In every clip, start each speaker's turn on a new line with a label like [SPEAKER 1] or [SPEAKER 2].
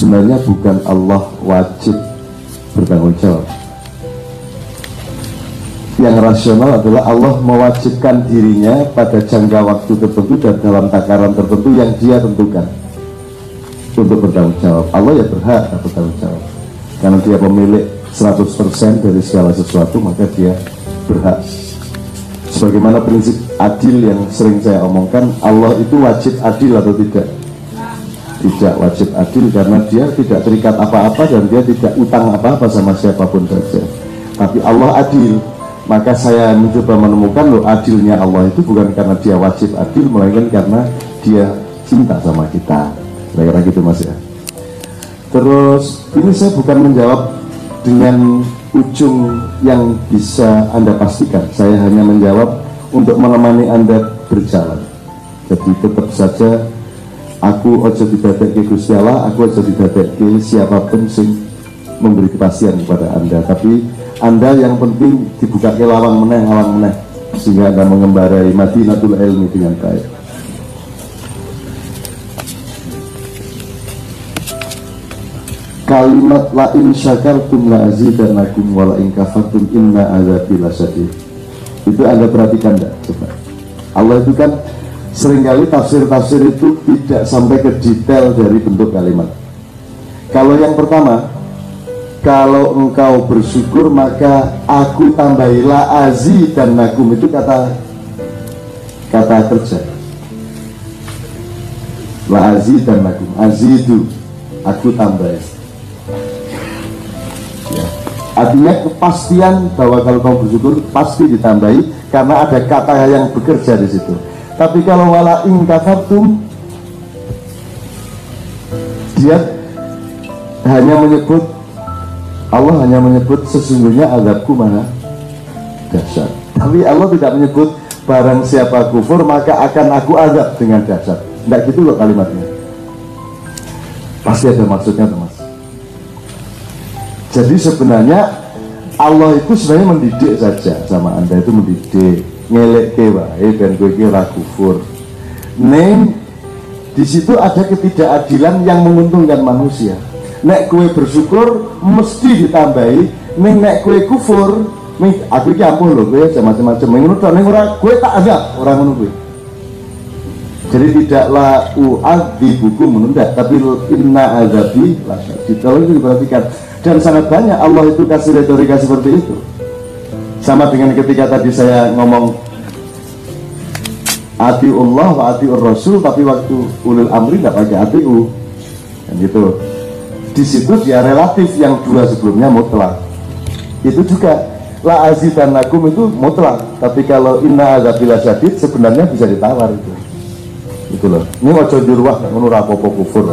[SPEAKER 1] sebenarnya bukan Allah wajib bertanggung jawab. Yang rasional adalah Allah mewajibkan dirinya pada jangka waktu tertentu dan dalam takaran tertentu yang dia tentukan untuk bertanggung jawab. Allah ya berhak bertanggung jawab. Karena dia pemilik 100% dari segala sesuatu maka dia berhak. Sebagaimana prinsip adil yang sering saya omongkan Allah itu wajib adil atau tidak tidak wajib adil karena dia tidak terikat apa-apa dan dia tidak utang apa-apa sama siapa pun saja. Tapi Allah adil. Maka saya mencoba menemukan loh adilnya Allah itu bukan karena dia wajib adil melainkan karena dia cinta sama kita. Kira-kira gitu mas ya. Terus ini saya bukan menjawab dengan ujung yang bisa anda pastikan. Saya hanya menjawab untuk menemani anda berjalan. Jadi tetap saja aku ojo ke Gusti Allah aku ojo ke siapa pun sing memberi kepastian kepada anda tapi anda yang penting dibuka ke lawang meneh, lawang meneh sehingga Anda mengembarai Madinatul Ilmi dengan baik. Kalimat la in syakartum la azidanakum wa la in kafartum inna azabi lasyadid. Itu Anda perhatikan enggak? Coba. Allah itu kan sering kali tafsir-tafsir itu tidak sampai ke detail dari bentuk kalimat. Kalau yang pertama, kalau engkau bersyukur maka aku tambahilah azi dan nagum itu kata kata kerja. La azi dan nagum azi itu aku tambah ya. artinya kepastian bahwa kalau kau bersyukur pasti ditambahi karena ada kata yang bekerja di situ tapi kalau wala ing kafartum dia hanya menyebut Allah hanya menyebut sesungguhnya azabku mana dahsyat. Tapi Allah tidak menyebut barang siapa kufur maka akan aku azab dengan dahsyat. Tidak gitu loh kalimatnya. Pasti ada maksudnya teman. Jadi sebenarnya Allah itu sebenarnya mendidik saja sama anda itu mendidik ngelek wae dan gue kira kufur. Neng di situ ada ketidakadilan yang menguntungkan manusia. Nek kue bersyukur mesti ditambahi. Nih nek kue kufur nih aku iki ampun lho kue macam-macam. Ngono tok ning ora kue tak azab orang kue jadi tidaklah di buku menunda tapi inna azabi di kalau itu diperhatikan. Dan sangat banyak Allah itu kasih retorika seperti itu sama dengan ketika tadi saya ngomong Allah wa atiur rasul tapi waktu ulil amri nggak pakai atiu. Kan gitu. Di situ dia relatif yang dua sebelumnya mutlak. Itu juga la dan nakum itu mutlak. Tapi kalau inna azabila jadid sebenarnya bisa ditawar itu. Itu loh. Ini mau jurwah ngono rapopo kufur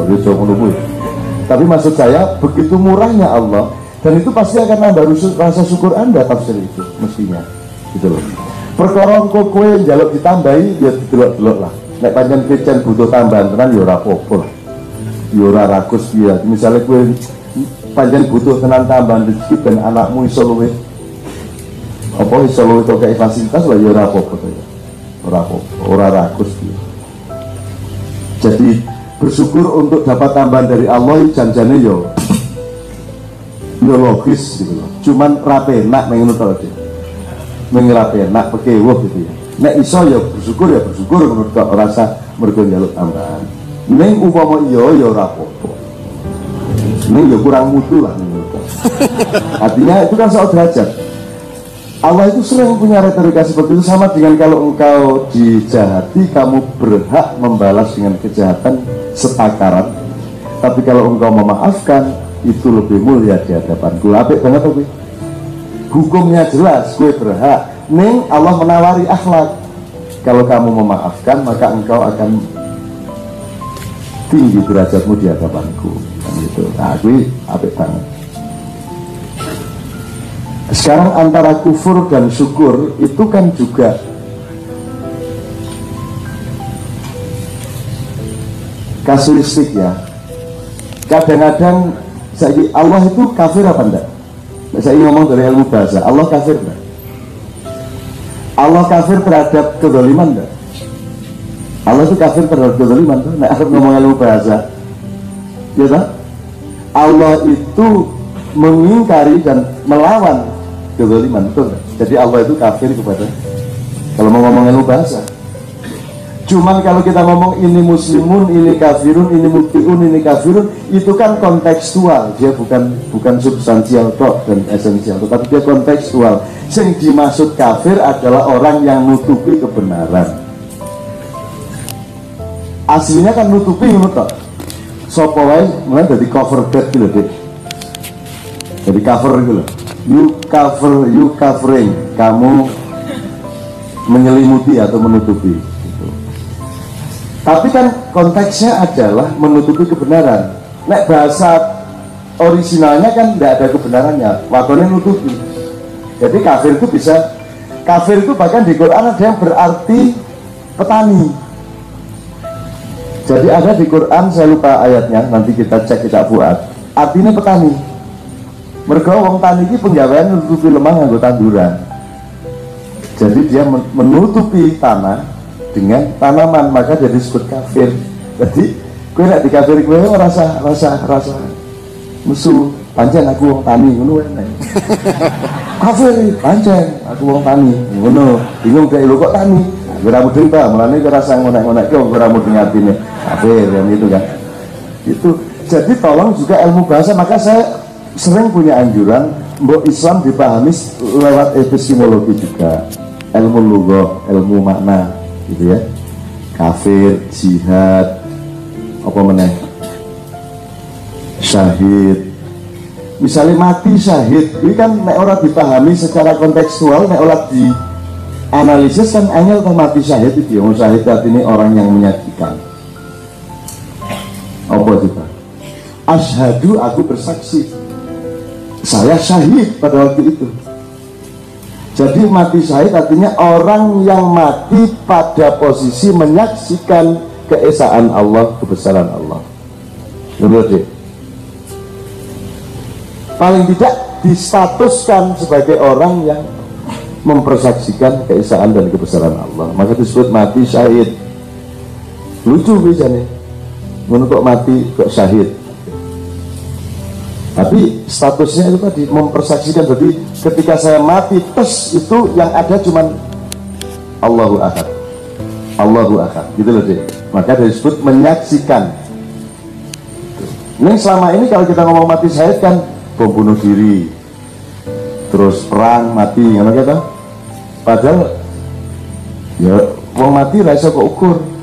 [SPEAKER 1] tapi maksud saya begitu murahnya Allah dan itu pasti akan nambah rasa syukur anda tafsir itu mestinya. Gitu loh. Perkara kok kue jaluk ditambahi ya delok-delok lah. Nek panjang kecen butuh tambahan tenan ya rapopo lah. Ya rakus ya. Misalnya gue panjang butuh tenan tambahan rezeki dan anakmu iso luwe apa iso luwe to kayak fasilitas lah ya ora apa-apa ya. Ora apa ora rakus ya. jadi bersyukur untuk dapat tambahan dari Allah janjane yo yo logis gitu loh cuman rape nak mengenai tau dia mengirape nak pekewuh gitu ya nek iso ya bersyukur ya bersyukur menurut rasa mergo njaluk tambahan Neng upama iya ya ora apa-apa. Neng ya kurang mutu lah Artinya itu kan soal derajat. Allah itu sering punya retorika seperti itu sama dengan kalau engkau dijahati kamu berhak membalas dengan kejahatan setakaran. Tapi kalau engkau memaafkan itu lebih mulia di hadapan gue. Apik banget tapi hukumnya jelas gue berhak. Neng Allah menawari akhlak. Kalau kamu memaafkan maka engkau akan tinggi derajatmu di hadapanku kan gitu nah gue apik banget sekarang antara kufur dan syukur itu kan juga kasuistik ya kadang-kadang saya Allah itu kafir apa enggak saya ngomong dari ilmu bahasa Allah kafir enggak Allah kafir terhadap kedoliman enggak Allah itu kafir terhadap kezaliman tuh. Nah, aku ngomong ilmu bahasa. Ya tak? Allah itu mengingkari dan melawan kezaliman betul jadi Allah itu kafir kepada kalau mau ngomong ilmu bahasa Cuman kalau kita ngomong ini muslimun, ini kafirun, ini mutiun, ini kafirun, itu kan kontekstual. Dia bukan bukan substansial kok dan esensial, tetapi dia kontekstual. Yang dimaksud kafir adalah orang yang nutupi kebenaran. Aslinya kan nutupi menurut kok. Sopo wae mulai dari cover bed gitu deh. Jadi cover gitu. You cover, you covering. Kamu menyelimuti atau menutupi tapi kan konteksnya adalah menutupi kebenaran. Nek bahasa originalnya kan tidak ada kebenarannya, wakonnya nutupi. Jadi kafir itu bisa kafir itu bahkan di Quran ada yang berarti petani. Jadi ada di Quran saya lupa ayatnya, nanti kita cek kita buat. Artinya petani. Mereka wong tani ini penggawaian menutupi lemah nganggo tanduran. Jadi dia menutupi tanah dengan tanaman maka jadi disebut kafir. Jadi gue nak di kafir gue rasa rasa rasa musuh. Panjang aku wong tani ngono kafir panjang aku wong tani ngono. Bingung kayak lu kok tani? Gue rambut cerita mulanya gue rasa ngonek-ngonek gue rambut ini kafir yang itu kan. Itu jadi tolong juga ilmu bahasa. Maka saya sering punya anjuran mbok Islam dipahami lewat epistemologi juga. Ilmu lugo ilmu makna gitu ya. Kafir jihad apa meneh? Syahid. Misalnya mati syahid ini kan nek orang dipahami secara kontekstual nek orang di analisis kan angel kan mati syahid itu yang syahid ini orang yang menyajikan. Apa juga ashadu aku bersaksi. Saya syahid pada waktu itu jadi mati syahid artinya orang yang mati pada posisi menyaksikan keesaan Allah, kebesaran Allah. Menurut Paling tidak distatuskan sebagai orang yang mempersaksikan keesaan dan kebesaran Allah. Maka disebut mati syahid. Lucu biasanya. Menurut mati kok syahid tapi statusnya itu tadi mempersaksikan. Jadi ketika saya mati tes itu yang ada cuman Allahu Ahad Allahu Ahad gitu loh deh maka disebut menyaksikan. Ini selama ini kalau kita ngomong mati syahid kan bom bunuh diri terus perang mati yang kata padahal ya uang mati rasa kok ukur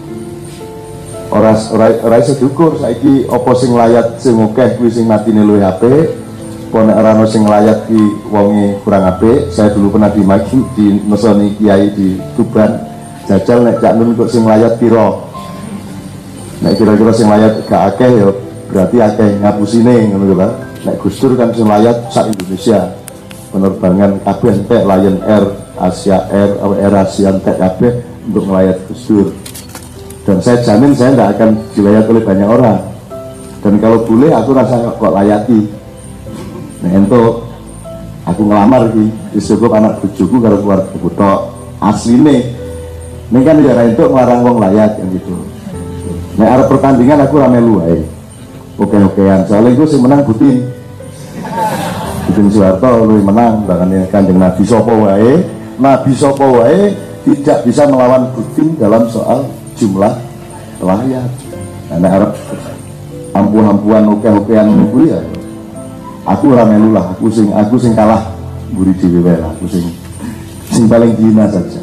[SPEAKER 1] ora ora ora iso diukur. Saiki apa sing layat sing akeh kuwi sing matine luwih apik. Apa nek ora sing layat ki wonge kurang apik. Saya dulu pernah dimaki di mesoni kiai di Tuban. Jajal nek cak nun kok sing layat pira nek kira-kira sing layat gak akeh ya berarti akeh ngapusine ngono lho nek Gustur kan sing layat sak Indonesia. Penerbangan kabeh entek Lion Air Asia Air Air Asia entek kabeh untuk melayat Gustur dan saya jamin saya tidak akan dilayat oleh banyak orang. Dan kalau boleh aku rasa kok layati. Nah itu aku ngelamar di disebut anak bujuku kalau keluar buto asli nih ini kan daerah itu ngelarang wong layat yang gitu. Nah ada pertandingan aku rame lu eh oke okean soalnya itu sih menang Putin Putin Soeharto lu menang bahkan kanjeng Nabi Sopo wae. Nabi Sopo wae tidak bisa melawan Putin dalam soal jumlah layar karena Arab ampuh-ampuhan oke-okean kuwi ya. Aku ora melu lah aku sing aku sing kalah buri dhewe aku sing sing paling hina saja.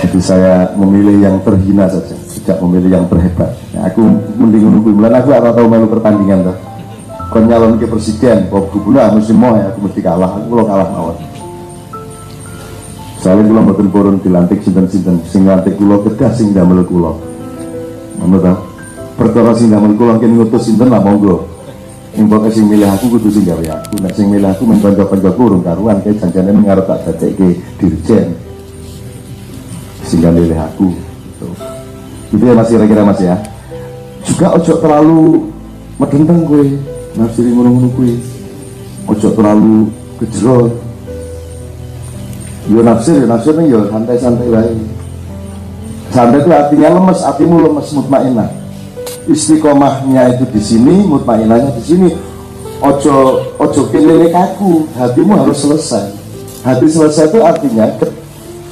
[SPEAKER 1] Jadi saya memilih yang terhina saja tidak memilih yang terhebat nah, aku mending nunggu bulan aku ora tahu melu pertandingan tuh kon nyalon ke presiden kok gubernur mesti mau ya aku mesti kalah aku lo kalah mawon Soalnya kula mboten purun dilantik sinten-sinten sing lantik kula kedah sing damel kula. Ngono ta? Perkara sing damel kula kene ngutus sinten lah monggo. Ing pokoke sing milih aku kudu sing gawe aku. Nek sing milih aku men kanca-kancaku urung karuan kae janjane ngarep tak dadekke dirjen. Sing milih aku. Gitu. Itu ya masih kira-kira Mas ya. Juga ojo terlalu medenteng kowe. Nafsiri ngono-ngono kowe. Ojo terlalu kejerot yo nafsir yo nafsir nih yo santai-santai baik santai itu artinya lemes hatimu lemes mutmainah istiqomahnya itu di sini mutmainahnya di sini. Ojo ojo kelele kaku hatimu harus selesai. Hati selesai itu artinya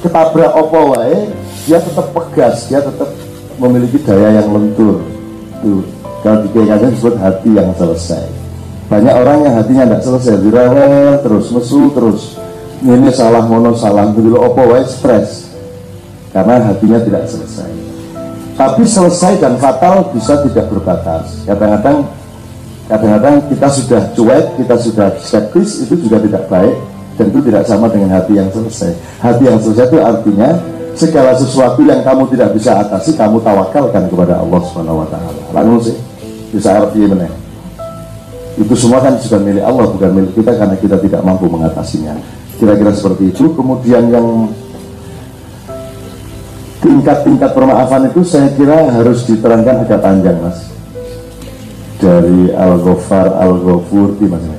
[SPEAKER 1] ketabrak opo wae dia tetap pegas dia tetap memiliki daya yang lentur. Tuh kalau di disebut hati yang selesai. Banyak orang yang hatinya tidak selesai direwel terus mesu terus ini salah mono salah dulu opo wae? Stres. Karena hatinya tidak selesai. Tapi selesai dan fatal bisa tidak berbatas. Kadang-kadang kadang-kadang kita sudah cuek kita sudah skeptis itu juga tidak baik dan itu tidak sama dengan hati yang selesai. Hati yang selesai itu artinya segala sesuatu yang kamu tidak bisa atasi kamu tawakalkan kepada Allah Subhanahu wa taala. Lalu sih bisa artinya itu semua kan sudah milik Allah bukan milik kita karena kita tidak mampu mengatasinya kira-kira seperti itu. Kemudian yang tingkat-tingkat permaafan itu saya kira harus diterangkan agak panjang mas. Dari Al-Ghafar Al-Ghafur gimana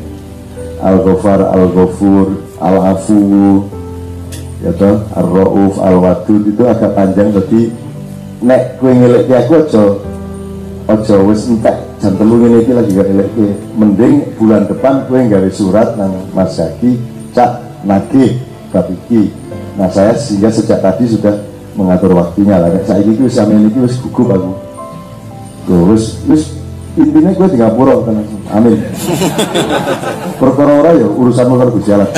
[SPEAKER 1] Al-Ghafar Al-Ghafur Al-Afu ya toh Ar-Rauf Al-Wadud itu agak panjang. Jadi nek kue ngelek aku aja aja wis entek jam telu ini lagi gak eleke mending bulan depan gue nggak surat nang Mas Zaki cak nagih kapiki nah saya sehingga sejak tadi sudah mengatur waktunya lah. Saya ini wis sama ini wis gugup aku. Tuh, wis wis intinya gue di Ngapura tenang amin. Perkara ora ya urusan luar Gusti Allah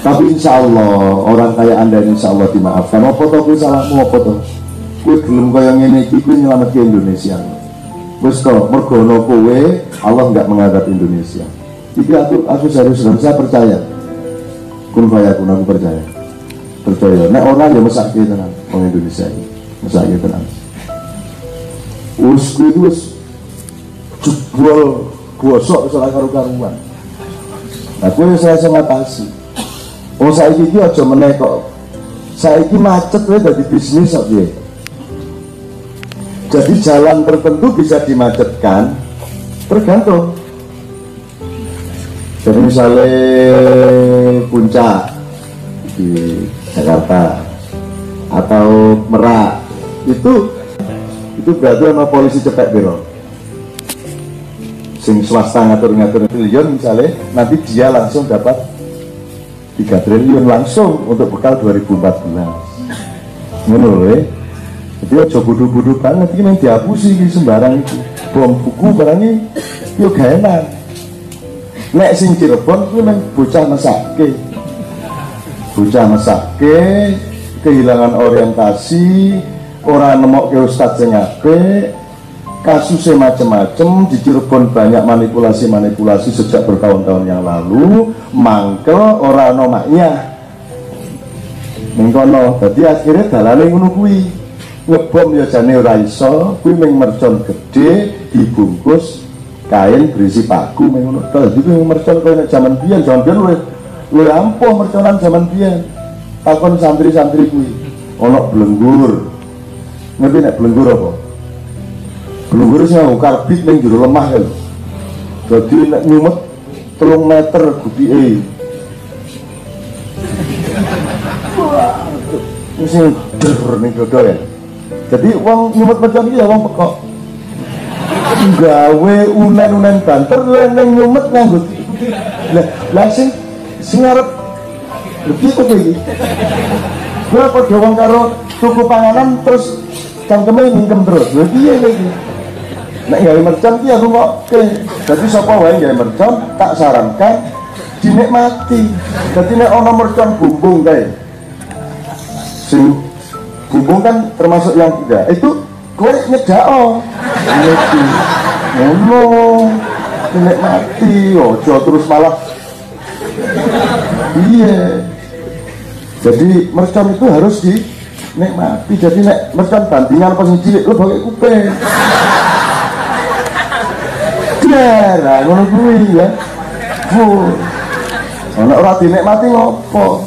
[SPEAKER 1] tapi insya Allah orang kayak anda ini insya Allah dimaafkan. Apa toh gue salahmu apa toh? Kue gelem kaya ngene iki kuwi nyelametke Indonesia. Wis to, mergo ono kowe Allah enggak menghadap Indonesia. Iki aku aku serius dan saya percaya. Kun kun aku percaya. Percaya. Nek orang ya mesake tenan wong Indonesia ini. Mesake tenan. Wis kuwi wis jebol gosok salah karu-karuan. Nah, kuwi saya ngatasi. Oh, saya iki aja meneh kok. Saiki macet wae dadi bisnis piye? Jadi jalan tertentu bisa dimacetkan tergantung. Jadi misalnya puncak di Jakarta atau Merak itu itu berarti sama polisi cepet biro sing swasta ngatur-ngatur triliun misalnya nanti dia langsung dapat 3 triliun langsung untuk bekal 2014 menurut jadi aja bodoh-bodoh banget ini dihapusi sembarang bom buku barangnya yuk gak enak nek sing Cirebon itu memang bocah mesake. Bocah mesake kehilangan orientasi orang nemok ke ustadz yang apik. Kasusnya macam-macam di Cirebon banyak manipulasi-manipulasi sejak bertahun-tahun yang lalu. Mangkel orang nomaknya mengkono jadi akhirnya dalane ngono kuwi. Ngebom ya jane ora iso kuwi mercon gede dibungkus kain berisi paku ngono. To dadi kuwi mercon nek jaman biyen jaman biyen luwih luwih ampuh merconan jaman biyen. Takon santri-santri kuwi ana blenggur. Ngerti nek blenggur apa? Blenggur sing nganggo karbit ning jero lemah kan dadi nek nyumet telung meter gubike mesti der ning dodo ya. Jadi uang nyumut macam ini ya uang pekok gawe unen-unen banter leneng nyumet nganggut. Lah lah sing sing arep lebih kok iki gue padha wong karo tuku panganan terus cangkeme mingkem terus lha piye lagi nek gawe mercon ki aku kok dadi sapa wae gawe mercon? Tak sarankan dinikmati. Dadi nek ana mercon bumbung kae. Sing Bumbung kan termasuk yang tidak. Itu kue nyedao. Ngerti. Ngomong. mati, Ojo terus malah. Iya. Jadi mercon itu harus di mati. Jadi nek mercon bandingan pas cilik lo pakai kuping. Darah ngono kuwi ya. Fuh. Ana ora dinikmati ngopo?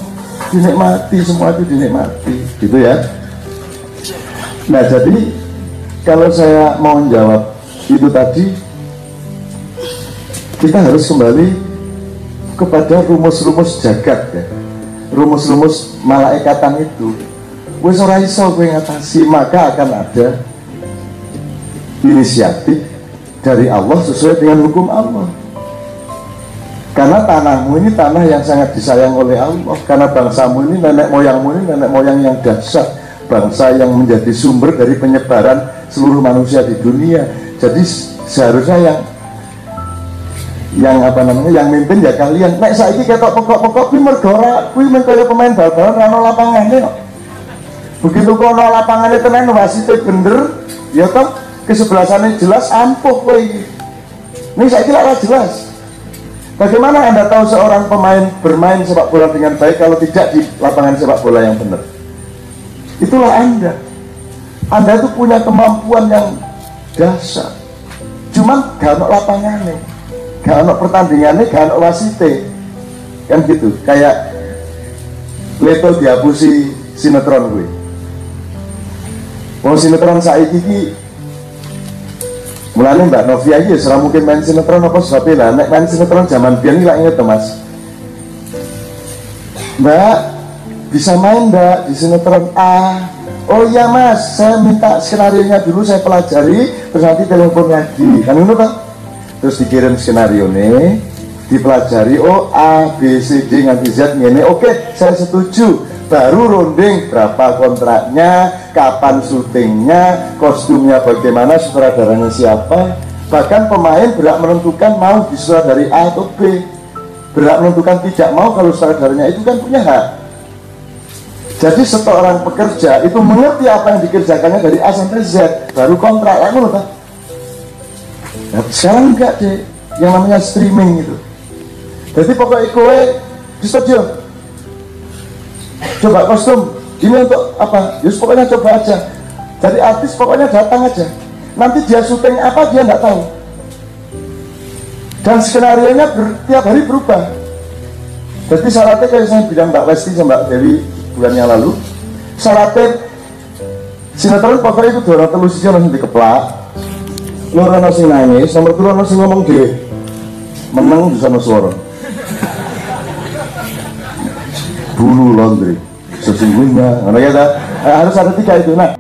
[SPEAKER 1] Dinikmati semua itu dinikmati. Gitu ya. Nah jadi kalau saya mau menjawab itu tadi kita harus kembali kepada rumus-rumus jagat ya. Rumus-rumus malaikatan itu. Wis ora iso kowe ngatasi maka akan ada inisiatif dari Allah sesuai dengan hukum Allah. Karena tanahmu ini tanah yang sangat disayang oleh Allah. Karena bangsamu ini nenek moyangmu ini nenek moyang yang dahsyat. Bangsa yang menjadi sumber dari penyebaran seluruh manusia di dunia. Jadi seharusnya yang yang apa namanya yang mimpin ya kalian. Nek saya ini ketok pokok-pokok kuwi mergo ora kuwi pemain bal-balan ora lapangane kok. Begitu kok ono lapangane tenan wasite bener. Ya toh kesebelasannya jelas ampuh kowe ini saya kira jelas. Bagaimana Anda tahu seorang pemain bermain sepak bola dengan baik kalau tidak di lapangan sepak bola yang benar? Itulah Anda. Anda itu punya kemampuan yang dasar. Cuman gak ada lapangannya, gak ada pertandingannya, gak ada wasite. Kan gitu, kayak Leto dihapusi sinetron gue. Mau sinetron saya ini Mulanya Mbak Novia aja serah mungkin main sinetron apa sebabnya lah nek main sinetron zaman biar nggak inget mas Mbak bisa main Mbak di sinetron A Oh iya mas, saya minta skenario nya dulu saya pelajari terus nanti telepon lagi kan itu kan terus dikirim skenario nih dipelajari oh A B C D nganti Z ini oke saya setuju baru runding berapa kontraknya, kapan syutingnya, kostumnya bagaimana, sutradaranya siapa. Bahkan pemain berhak menentukan mau dari A atau B. Berhak menentukan tidak mau kalau sutradaranya itu kan punya hak. Jadi seorang pekerja itu mengerti apa yang dikerjakannya dari A sampai Z, baru kontrak aku loh kan. Nah, sekarang enggak deh, yang namanya streaming itu. Jadi pokoknya kowe disetujui coba kostum. Ini untuk apa? Yus pokoknya coba aja. Jadi artis pokoknya datang aja. Nanti dia syuting apa dia nggak tahu. Dan skenario nya tiap hari berubah. Jadi syaratnya kayak saya bilang Mbak Lesti sama Mbak Dewi bulan yang lalu syaratnya sinetron pokoknya itu dua ratus sih langsung dikeplak. Lo nasi nangis nomor dua ngomong deh menang bisa suara. Bulu laundry sesungguhnya. Karena ya harus ada tiga itu. Nah